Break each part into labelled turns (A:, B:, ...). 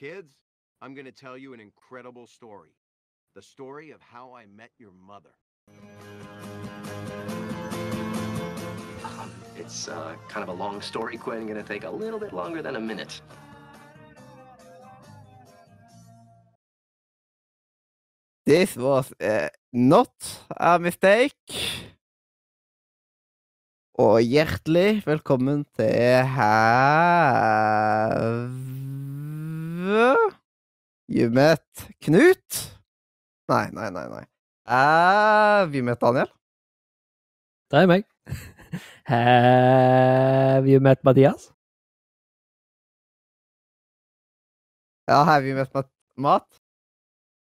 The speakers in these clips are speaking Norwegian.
A: Kids, I'm going to tell you an incredible story. The story of how I met your mother.
B: Um, it's uh, kind of a long story, Quinn. Gonna take a little bit longer than a minute.
C: This was uh, not a mistake. Og hjertelig velkommen til Have you met Knut? Nei, nei, nei. nei. Have you met Daniel?
D: Det er meg. Have you met Mathias?
C: Ja, have you met mat? mat?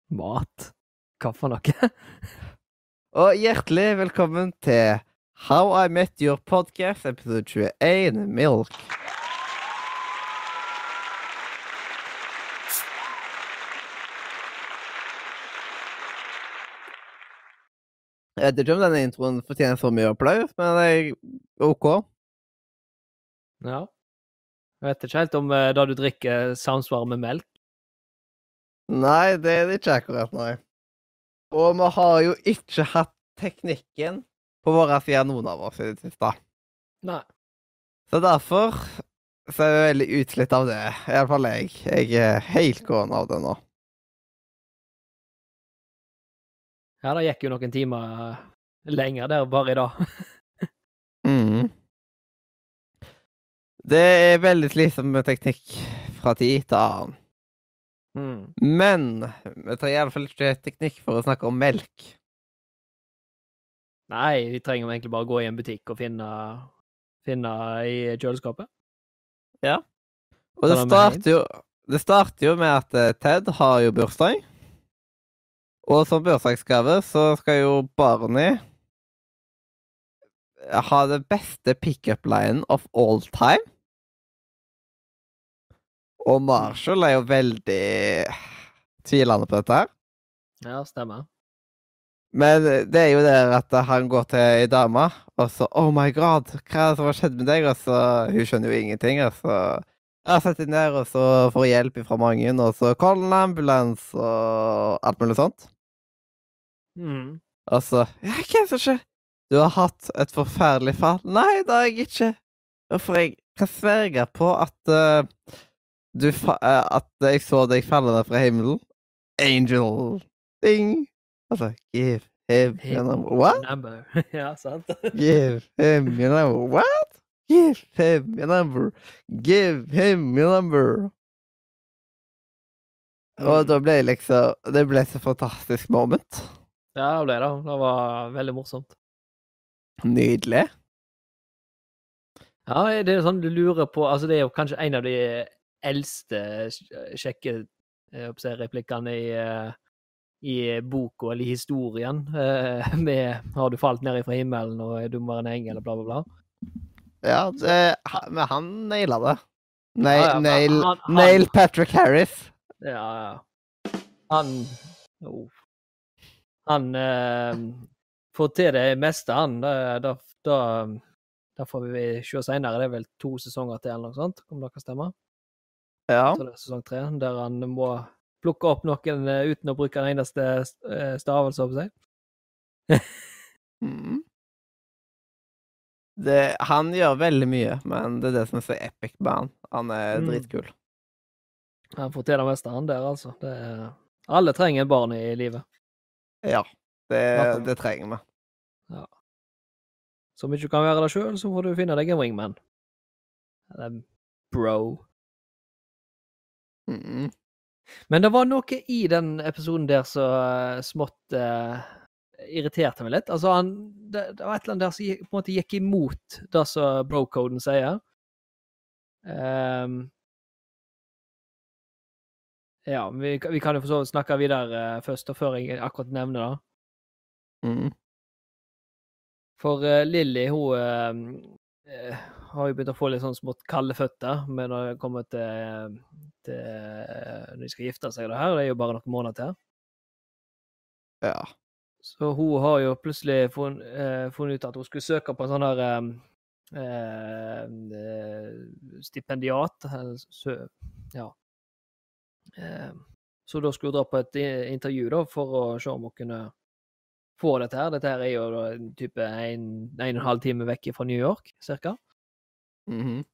D: Mat? Hva for noe?
C: Og hjertelig velkommen til How I Met Your Podcast, episode 21, Milk. Jeg vet ikke om denne introen fortjener så mye applaus, men det er OK.
D: Ja. Jeg vet ikke helt om da det du drikker, samsvarer med melk.
C: Nei, det er det ikke akkurat, nei. Og vi har jo ikke hatt teknikken på våre sider, noen av oss, i det siste.
D: Nei.
C: Så derfor så er jeg veldig utslitt av det. Iallfall jeg. Jeg er helt gående av det nå.
D: Ja, det gikk jo noen timer eh, lenger der bare i dag.
C: Mm. Det er veldig slitsomt med teknikk fra tid til annen.
D: Mm.
C: Men vi trenger iallfall ikke teknikk for å snakke om melk.
D: Nei, vi trenger egentlig bare gå i en butikk og finne, finne i kjøleskapet.
C: Og det starter jo Det starter jo med at eh, Ted har jo bursdag. Og som bursdagsgave så skal jo Barney ha det beste pickup-linen of all time. Og Marshall er jo veldig tvilende på dette her.
D: Ja, stemmer.
C: Men det er jo det at han går til ei dame, og så Oh my god, hva er det som har skjedd med deg? Og så Hun skjønner jo ingenting, og så Jeg setter ned, og så får hjelp fra mange, og så call an ambulance og alt mulig sånt.
D: Mm.
C: Og så Ja, hva er det som skjer? Du har hatt et forferdelig fall. Nei, det har jeg ikke. For jeg kan sverge på at uh, du fa eh, At jeg så deg falle ned fra himmelen. Angel Ding. Altså, give him your number. What?
D: Number. ja, sant?
C: Give him your number. What? Give him your number. Give him your number. Og
D: Mm.
C: da ble jeg liksom Det ble så fantastisk moment.
D: Ja, det ble det. Det var veldig morsomt.
C: Nydelig.
D: Ja, det er sånn du lurer på Altså, det er jo kanskje en av de eldste kjekke replikkene i, i boka, eller i historien, eh, med 'Har du falt ned fra himmelen og er dummere enn engel', og bla, bla, bla.
C: Ja, det, men han naila det. Nail,
D: Ja, ja,
C: nail,
D: han- han-
C: nail Patrick Harris.
D: Ja, ja. Han oh. Han eh, får til det meste, han. Da, da, da får vi se seinere. Det er vel to sesonger til, eller noe sånt, om det kan stemme?
C: Ja.
D: Det er sesong tre, der han må plukke opp noen eh, uten å bruke en eneste eh, stavelse, håper jeg.
C: Mm. Det, han gjør veldig mye, men det er det som er så epic med han. Han er
D: Mm.
C: dritkul.
D: Han får til det meste, han der, altså. Det alle trenger en barn i livet.
C: Ja, det, det trenger vi. Ja.
D: Så om ikke du kan være det sjøl, så får du finne deg en wingman. Eller bro.
C: Mm.
D: Men det var noe i den episoden der som eh, smått uh, irriterte meg litt. Altså, han, det, det var et eller annet der som på en måte gikk imot det som bro-coden sier. Ehm, ja, vi, vi kan jo for så vidt snakke videre eh, først, og før jeg akkurat nevner det.
C: Mm.
D: For uh, Lilly, hun uh, har jo begynt å få litt sånn smått kalde føtter men når det kommer til, til Når de skal gifte seg, og det her, det er jo bare noen måneder til.
C: Ja.
D: Så hun har jo plutselig funn- uh, funnet ut at hun skulle søke på en sånn her stipendiat. eller sø- Ja. Eh, så da skulle hun dra på et intervju da, for å se om hun kunne få dette her. Dette her er jo da type en, en og en halv time vekk fra New York, cirka.
C: Mhm.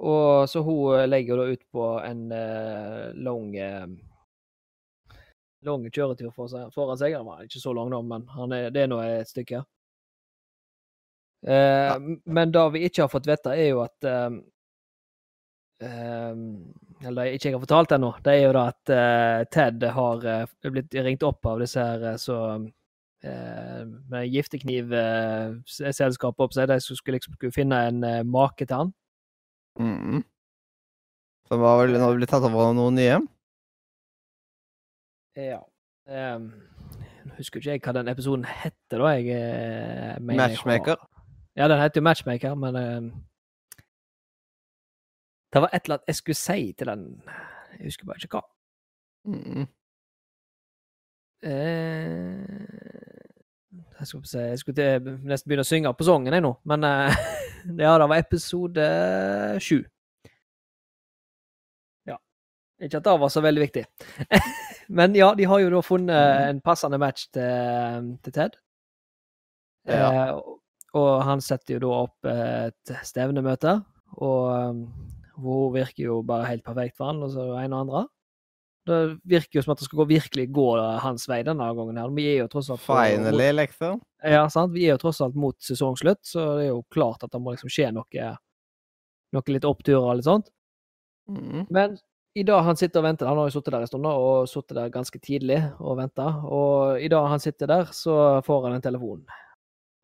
D: Og så hun eh, legger da ut på en uh, lang uh, lang kjøretur for seg, foran seg. Han var ikke så lang, da, men han er, det er nå et stykke. Eh, Men det vi ikke har fått vite, er jo at eh, eh, Eller ikke jeg har fortalt ennå, det er jo da at uh, Ted har uh, blitt ringt opp av disse her eh, så uh, med gifteknivselskapet opp seg. De som skulle liksom skulle finne en make til han.
C: Mhm. Som var vel nå blitt tatt over av noen nye?
D: Ja. Um, husker ikke jeg hva den episoden heter, da. Jeg,
C: Matchmaker?
D: Ja, den heter jo Matchmaker, men eh, Det var et eller annet jeg skulle si til den. Jeg husker bare ikke hva.
C: Mm.
D: Eh, jeg skulle, si, jeg skulle til, nesten begynne å synge på sangen, jeg nå, men eh, ja, det var episode sju. Ja. Ikke at det var så veldig viktig. men ja, de har jo da funnet en passende match til, til Ted.
C: Ja.
D: Eh, og- han setter jo da opp et stevnemøte, og hun virker jo bare helt perfekt for han, og så en og andre. Det virker jo som at det skal gå, virkelig gå hans vei denne gangen. her. Vi er jo tross alt
C: Finally, liksom.
D: Ja, sant. Vi er jo tross alt mot sesongslutt, så det er jo klart at det må liksom skje noe Noe litt oppturer og litt sånt.
C: Mm.
D: Men i dag han sitter og venter Han har jo sittet der en stund, og sittet der ganske tidlig og venta. Og i dag han sitter der, så får han en telefon.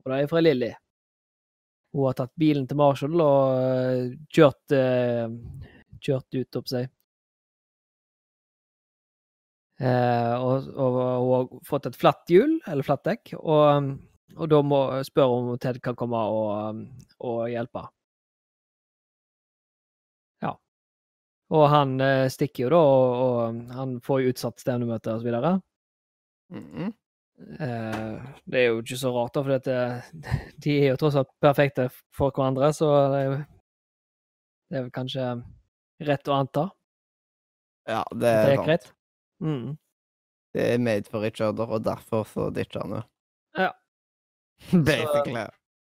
D: Og det er fra Lilly. Hun har tatt bilen til Marshall og eh, kjørt eh, Kjørt ut, opp seg. Eh, og, og hun har fått et flatt hjul, eller flatt dekk, og, og da må spørre om Ted kan komme og, og hjelpe. Ja. Og han stikker jo da, og, og han får jo utsatt stevnemøte og så videre.
C: Mm
D: Eh, det er jo ikke så rart, da, for dette, de er jo tross alt perfekte for hverandre, så det er, det er vel kanskje rett å anta
C: Ja, det
D: er, det
C: er
D: greit. Mm.
C: Det er made for each other, og derfor så ditcher han jo.
D: Ja.
C: Basically.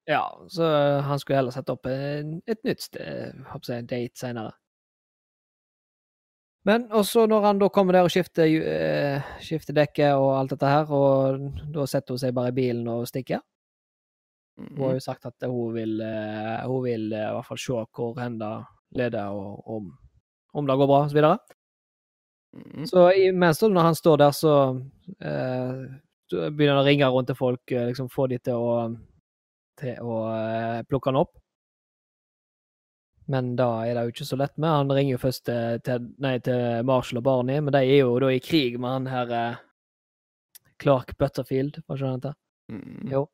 D: Ja, så han skulle heller sette opp en, et nytt sted, jeg, date senere. Men også når han da kommer der og skifter, eh, skifter dekket og alt dette her, og da setter hun seg bare i bilen og stikker. Hun har
C: Mhm.
D: jo sagt at hun vil, uh, hun vil uh, i hvert fall se hvor hen det leder, og om, om det går bra, og så videre.
C: Mhm.
D: Så imens da, når han står der, så begynner han å ringe rundt til folk, liksom få de til å, til å plukke han opp. Men da er det jo ikke så lett med. Han ringer jo først til, til, nei, til Marshall og Barney, men de er jo da i krig med han her eh, Clark Butterfield, hva skjønner han til?
C: Mhm.
D: Jo.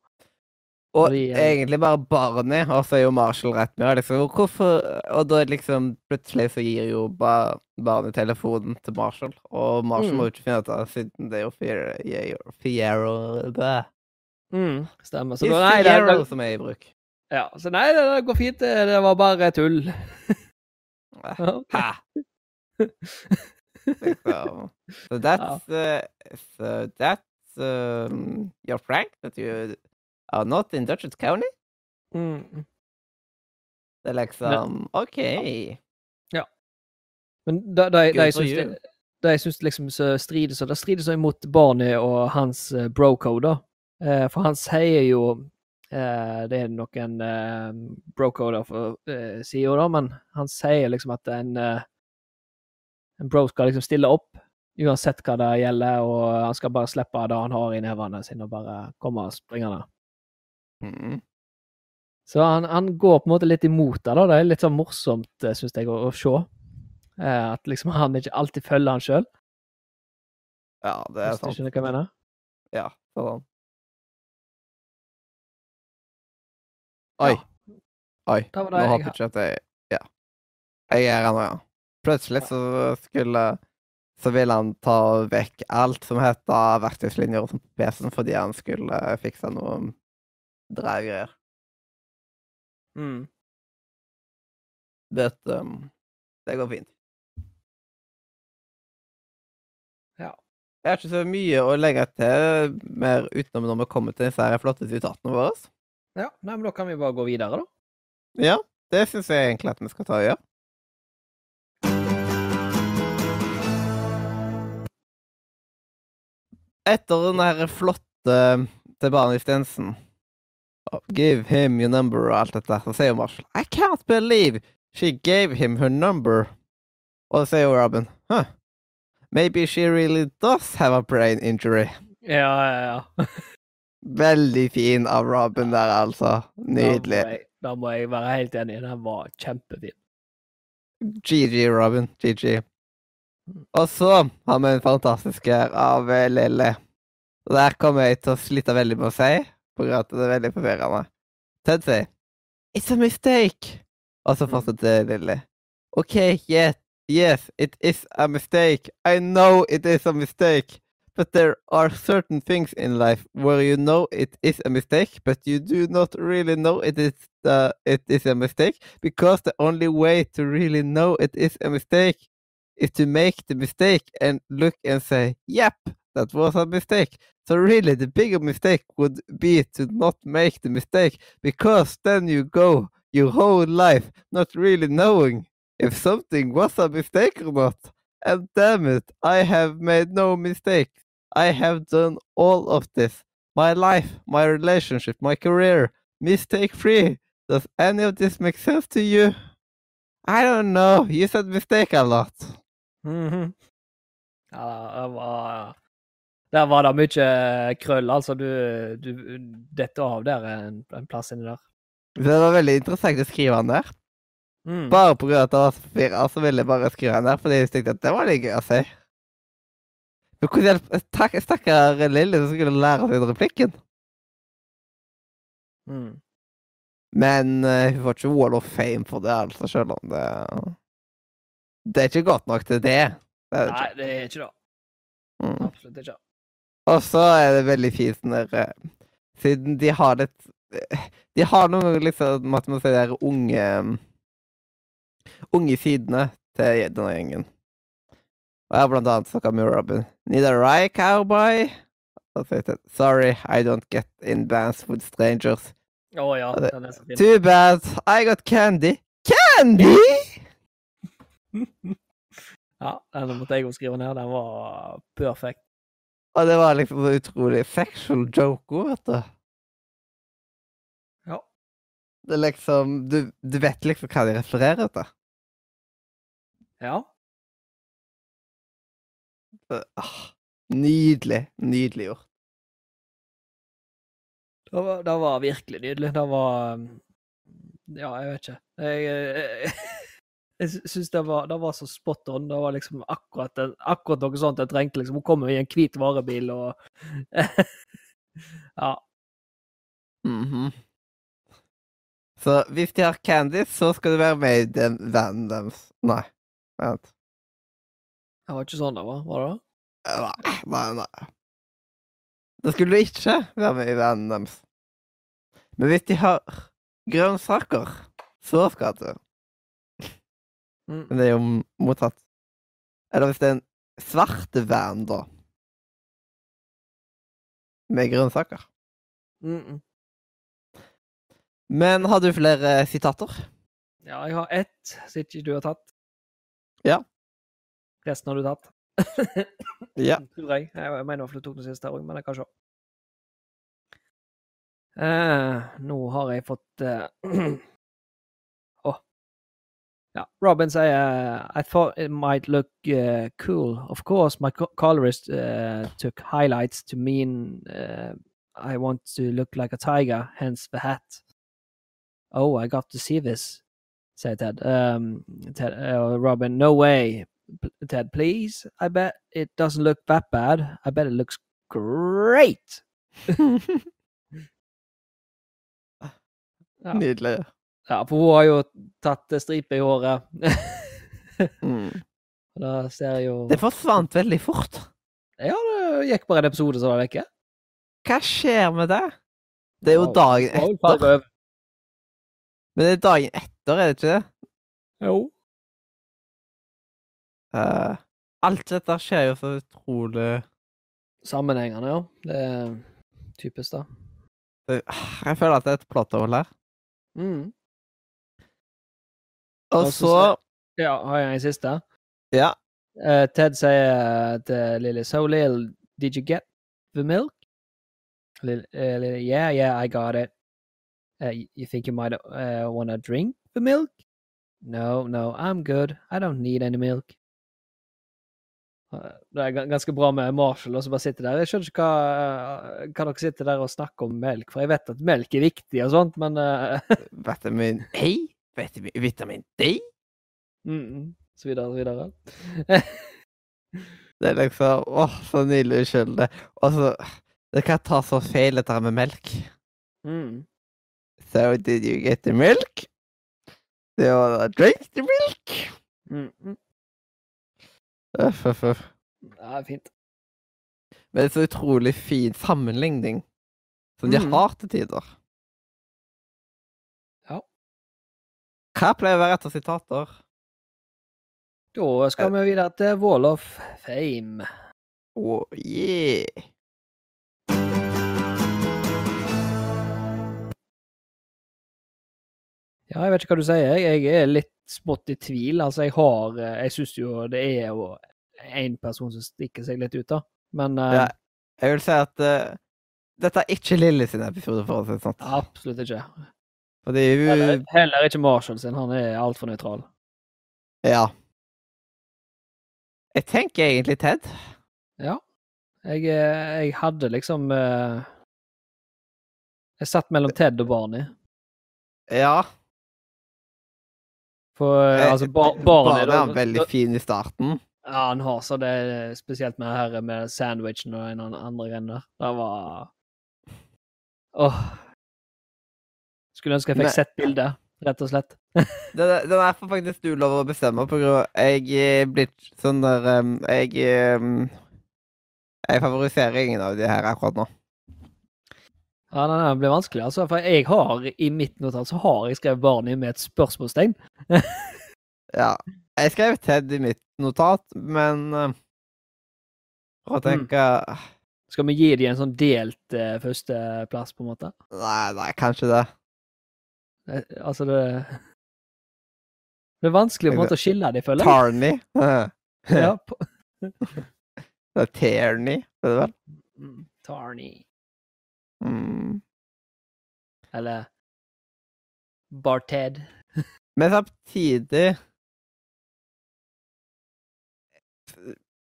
C: Og
D: Fordi, eh,
C: egentlig bare Barney, og så er jo Marshall rett med. Liksom, hvorfor Og da liksom plutselig så gir jo bar Barney telefonen til Marshall, og Marshall
D: Mm.
C: må jo ikke finne ut av det, siden det er jo Fiero Bæ.
D: Mm, stemmer. Så da, nei, det,
C: er,
D: det,
C: som er i bruk.
D: Ja, så nei, det, det går fint. Det, det var bare tull.
C: Hæ? Liksom. So that's uh, so that's um, your prank that you are not in Dutchess County?
D: Mm.
C: Det er liksom OK.
D: Men da, da, da, jeg da jeg syns liksom så strider så Det strider så imot Barney og hans uh, bro-code, da. Eh, for han sier jo eh, Det er noen uh, bro-coder for uh, sier da, men han sier liksom at en, eh, en bro skal liksom stille opp uansett hva det gjelder, og han skal bare slippe det han har i nevene sine, og bare komme springende.
C: Mm.
D: Så han, han går på en måte litt imot det. da. Det er litt sånn morsomt, syns jeg, å, å se. Eh, at liksom han ikke alltid følger han sjøl.
C: Ja, det er
D: Hvis du
C: sant.
D: skjønner hva jeg mener?
C: Ja, sånn. Oi.
D: Ja.
C: Oi. Nå håper ikke at jeg Ja. Jeg er her nå, ja. Plutselig så skulle Så ville han ta vekk alt som heter verktøyslinjer og PC-en, fordi han skulle fikse noe dragreier.
D: Mm.
C: But um, det går fint.
D: Ja.
C: Jeg har ikke så mye å legge til mer utenom når vi kommer til disse flotte sitatene våre.
D: Ja, nei, men da kan vi bare gå videre, da.
C: Ja, det syns jeg egentlig at vi skal ta og gjøre. Etter den der flotte til Barney Stensen Give him your number og alt dette, så sier Marshall I can't believe she gave him her number. Og så sier Robin Huh. Maybe she really does have a brain injury.
D: Ja, ja, ja.
C: Veldig fin av Robin der, altså.
D: Da må
C: Nydelig.
D: jeg, da må jeg være helt enig. Den var kjempefin.
C: GG, Robin. GG. Og så har vi en fantastisk her av eh, Lille. Og der kommer jeg til å slite veldig med å si, på grunn av at det er veldig forvirrende. Ted sier It's a mistake. Og så fortsetter Lille. OK, yes, yes, it is a mistake. I know it is a mistake. But there are certain things in life where you know it is a mistake, but you do not really know it is uh, it is a mistake because the only way to really know it is a mistake is to make the mistake and look and say, "Yep, that was a mistake." So really, the bigger mistake would be to not make the mistake because then you go your whole life not really knowing if something was a mistake or not. And damn it, I have made no mistake. I have done all of this. My life, my relationship, my career, mistake free. Does any of this make sense to you? I don't know. You said mistake a lot.
D: Mhm. Ja, det var Der var det mye krøll, altså. Du, du detter av der en, en plass inni der.
C: Det var veldig interessant å skrive han der.
D: Mm.
C: Bare av at det var så forvirra, så ville jeg bare skrive han der, fordi jeg tenkte at det var litt gøy å si. Men hvordan hjelp Takk, Stakkar Lilly som skulle lære seg replikken.
D: Mm.
C: Men uh, hun får ikke Wall of Fame for det, altså, selv om det Det er ikke godt nok til det. det, er
D: Nei,
C: ikke.
D: det er ikke det.
C: Mm.
D: Absolutt ikke.
C: Og så er det veldig fint når eh, Siden de har litt De har noen liksom man si de der unge Unge sidene til denne gjengen. Og har blant annet snakka med Robin. Need a rye, cowboy? Og så heter det Sorry, I don't get in bands with strangers.
D: Å ja,
C: Ja, det-
D: den er så fin.
C: Too bad, I got candy. Candy?!
D: Ja, den måtte jeg jo skrive ned. Den var perfekt.
C: Og det var liksom så utrolig sexual joke òg, vet du.
D: Ja.
C: Det er liksom du, du vet liksom hva de refererer til.
D: Ja.
C: Ah, nydelig. Nydelig gjort.
D: Det var, det var virkelig nydelig. Det var um, Ja, jeg vet ikke. Jeg, jeg, jeg syns det, var- det var så spot on. Det var liksom akkurat, akkurat noe sånt jeg trengte. liksom. Hun kommer i en hvit varebil og Ja.
C: Mhm. Så hvis de har Candice, så skal du være med i den vanen deres. Nei. Vent.
D: Det var ikke sånn det var, var det?
C: Nei, nei, nei. Da skulle du ikke være med i vennen deres. Men hvis de har grønnsaker, så skal du.
D: Mm.
C: Men det er jo mottatt. Eller hvis det er en svartevan, da. Med grønnsaker.
D: Mm -mm.
C: Men har du flere sitater?
D: Ja, jeg har ett som ikke du har tatt.
C: Ja.
D: Resten har du tatt.
C: Ja.
D: Tror jeg. Jeg mener i du tok den siste òg, men jeg kan se. Eh, nå har jeg fått eh, Åh. Ja. Robin sier I thought it might look uh, cool. Of course, my co- colorist uh, took highlights to mean uh, I want to look like a tiger, hence the hat. Oh, I got to see this, said Ted. Um, Ted uh, Robin, no way. Ted, please. I bet it doesn't look that bad. I bet it looks great. Ja.
C: Nydelig.
D: Ja, for hun har jo tatt stripe i håret.
C: Mm.
D: Da ser jeg jo
C: Det forsvant veldig fort.
D: Ja, det gikk bare en episode, så var det ikke?
C: Hva skjer med det? Det er jo dagen etter. Men det er dagen etter, er det ikke det?
D: Jo.
C: Eh, alt dette skjer jo så utrolig
D: Sammenhengende, ja. Det er typisk, da.
C: Jeg føler at det er et plotthole her.
D: Mm.
C: Og
D: så Ja, har jeg en siste?
C: Ja.
D: Uh, Ted sier til Lily So little, did you get the milk? Lily, uh, Lily yeah, yeah, I got it. Uh, you think you might uh, want to drink the milk? No, no, I'm good. I don't need any milk. Eh, Det er ganske bra med Marshall, og så bare sitter der. Jeg skjønner ikke hva, hva dere sitter der og snakker om melk, for jeg vet at melk er viktig og sånt, men eh,
C: Vitamin A, vitamin, D
D: mm, Så videre, så videre.
C: Det er liksom Åh, så nydelig uskyldig. Og så Det kan ta så feil, dette med melk.
D: mm.
C: So did you get the milk? Do you wanna drink the milk?
D: Mm, mm.
C: øff, øff. Det
D: Ja, fint.
C: Men det er så utrolig fin sammenligning som de
D: mm.
C: har til tider.
D: Ja.
C: Hva pleier å være etter sitater?
D: Da skal vi videre til Wall of Fame.
C: Oh, yeah.
D: Ja, jeg vet ikke hva du sier. Jeg er litt smått i tvil. Altså, jeg har eh, Jeg syns jo det er jo én person som stikker seg litt ut, da. Men uh,
C: Ja. Jeg vil si at uh, dette er ikke Lilly sin episode, for å si det sånn.
D: absolutt ikke.
C: Fordi hun
D: Heller, heller ikke Marshall sin. Han er altfor nøytral.
C: Ja. Jeg tenker egentlig Ted.
D: Ja. Jeg, jeg hadde liksom uh, Jeg satt mellom Ted og Barney.
C: Ja.
D: For eh,
C: Eh,
D: altså, bar, Barney
C: Barney er veldig fin i starten.
D: Ja, han har så det, er spesielt med her med sandwichen og en andre greiene der. Det var Åh. Skulle ønske jeg fikk sett bildet, rett og slett.
C: Den, er- den er faktisk du lov å bestemme, på grunn av jeg blitt sånn der Jeg Jeg favoriserer ingen av de her akkurat nå.
D: Ja, nei, det blir vanskelig, altså. For jeg har i mitt notat så har jeg skrevet Barney med et spørsmålstegn.
C: Ja. Jeg skrev Ted i mitt notat, men uh, å
D: Mm.
C: tenke
D: Skal vi gi dem en sånn delt uh, førsteplass, på en måte?
C: Nei, nei, kanskje det.
D: det altså, det Det er vanskelig på en måte å skille dem, føler jeg.
C: Tarny.
D: Ja, på,
C: Det er Tierney, er det vel?
D: mm, Tarney.
C: Mm.
D: Eller Barted.
C: Men samtidig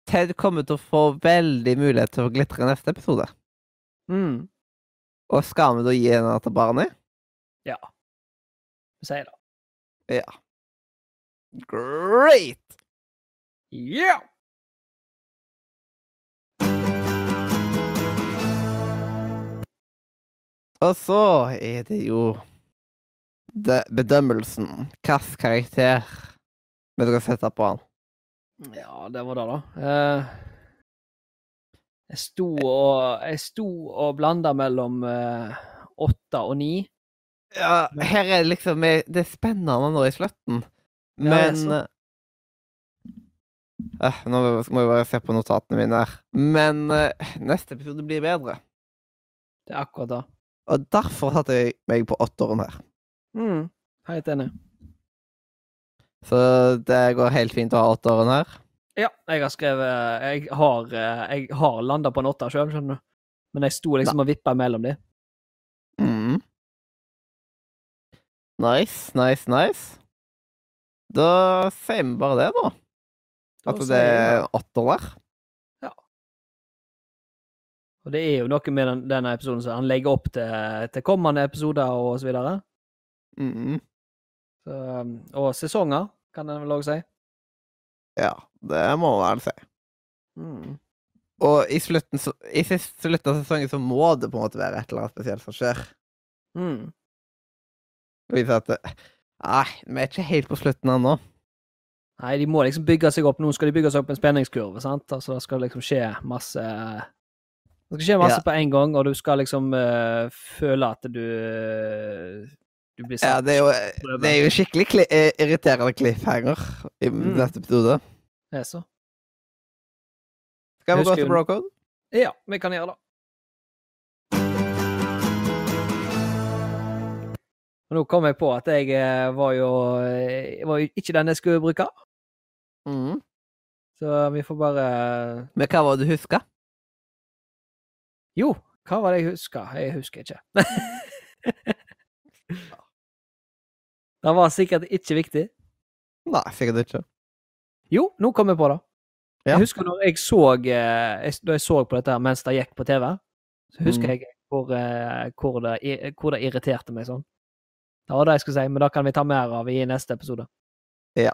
C: Ted kommer til å få veldig mulighet til å glitre i neste episode.
D: Mm.
C: Og skal vi da gi henne til barnet?
D: Ja. Vi sier det.
C: Ja. Great!
D: Ja!
C: Og så er det jo det, bedømmelsen. Hvilken karakter vi dere sette på han.
D: Ja, det var det, da. Eh, jeg sto og Jeg sto og blanda mellom eh, åtte og ni.
C: Ja, her er det liksom Det er spennende nå i slutten,
D: Ja,
C: men
D: så.
C: eh, Nå må jeg bare se på notatene mine her. Men eh, neste episode blir bedre.
D: Det er akkurat det.
C: Og derfor satte jeg meg på åtteren her.
D: Mm. Helt enig.
C: Så det går helt fint å ha åtteren her.
D: Ja, jeg har skrevet Jeg har, eh, jeg har landa på en åtter sjøl, skjønner du. Men jeg sto liksom og vippa mellom de.
C: Mm. Nice, nice, nice. Da sier vi bare det, da. At det er åtter der.
D: Og det er jo noe med den, denne episoden som han legger opp til, til kommende episoder og så videre.
C: Mm.
D: Så, um, og sesonger, kan en vel òg si.
C: Ja, det må en vel si.
D: Mm.
C: Og i slutten, i sist- slutten av sesongen så må det på en måte være et eller annet spesielt som skjer.
D: Mm.
C: Vise at Nei, vi er ikke helt på slutten ennå.
D: Nei, de må liksom bygge seg opp. Nå skal de bygge seg opp en spenningskurve, sant. Altså, det skal liksom skje masse Det skal skje masse
C: Ja.
D: på en gang, og du skal liksom uh, føle at du Du blir
C: Ja,
D: satt
C: det er jo, det er jo skikkelig kli eh, irriterende cliffhanger i
D: Mm.
C: dette episodet.
D: Det er så.
C: Skal vi gå til Brocode?
D: Ja, vi kan gjøre det. Og nå kom jeg på at jeg eh, var jo, eh, var jo ikke den jeg skulle bruke,
C: Mm.
D: så vi får bare
C: Men hva var det du huska?
D: Jo, hva var det jeg huska? Jeg husker ikke. det var sikkert ikke viktig.
C: Nei, sikkert ikke.
D: Jo, nå kom jeg på det.
C: Ja.
D: Jeg husker når jeg så eh, jeg, Da jeg så på dette her mens det gikk på TV, så husker
C: Mm.
D: jeg hvor, eh, hvor, det, hvor det irriterte meg sånn. Det var det jeg skulle si, men det kan vi ta mer av i neste episode.
C: Ja.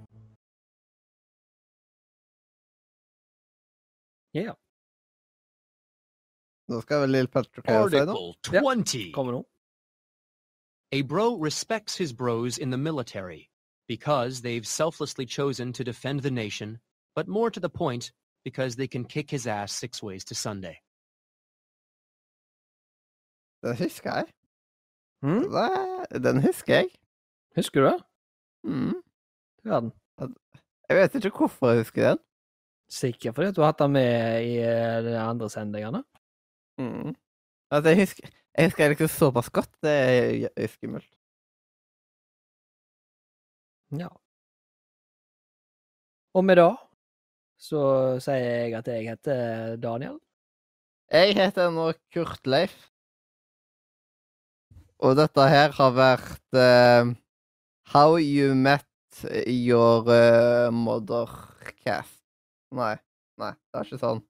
D: Ja,
C: Nå skal vel Lill Patrick Hare si noe.
E: Article
D: Yep.
E: 20.
D: kommer nå.
E: A bro respects his bros in the military because they've selflessly chosen to defend the nation, but more to the point, because they can kick his ass six ways to Sunday.
C: Den husker jeg.
D: Mm?
C: Det- Den husker jeg.
D: Husker du det?
C: Mm.
D: Verden.
C: Jeg vet ikke hvorfor jeg husker den.
D: Sikkert fordi du har hatt den med i eh, de andre sendingene.
C: Mm. Altså, jeg husker jeg husker liksom såpass godt. Det er er skummelt.
D: Ja. Og med det så sier jeg at jeg heter Daniel.
C: Jeg heter nå Kurt Leif. Og dette her har vært uh, How You Met Your uh, Mothercast. Nei. Nei, det var ikke sånn.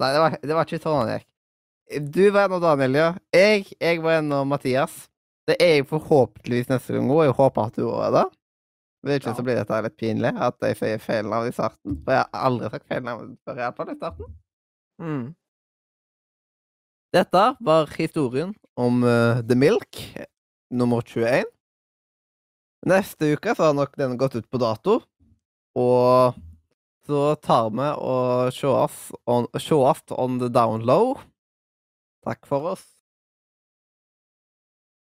C: Nei, det var, det var ikke sånn han gikk. Du var en av Daniel, ja. Jeg, jeg var en av Mathias. Det er jeg forhåpentligvis neste gang òg. Jeg håper at du òg er det. Hvis ikke
D: Ja.
C: så blir dette litt pinlig, at jeg sier feil navn i starten. For jeg har aldri sagt feil navn før, iallfall i starten.
D: Mm.
C: Dette var historien om uh, The Milk, nummer 21. Neste uke så har nok den gått ut på dato, og så tar vi og show off on, show off on the down low. Takk for oss.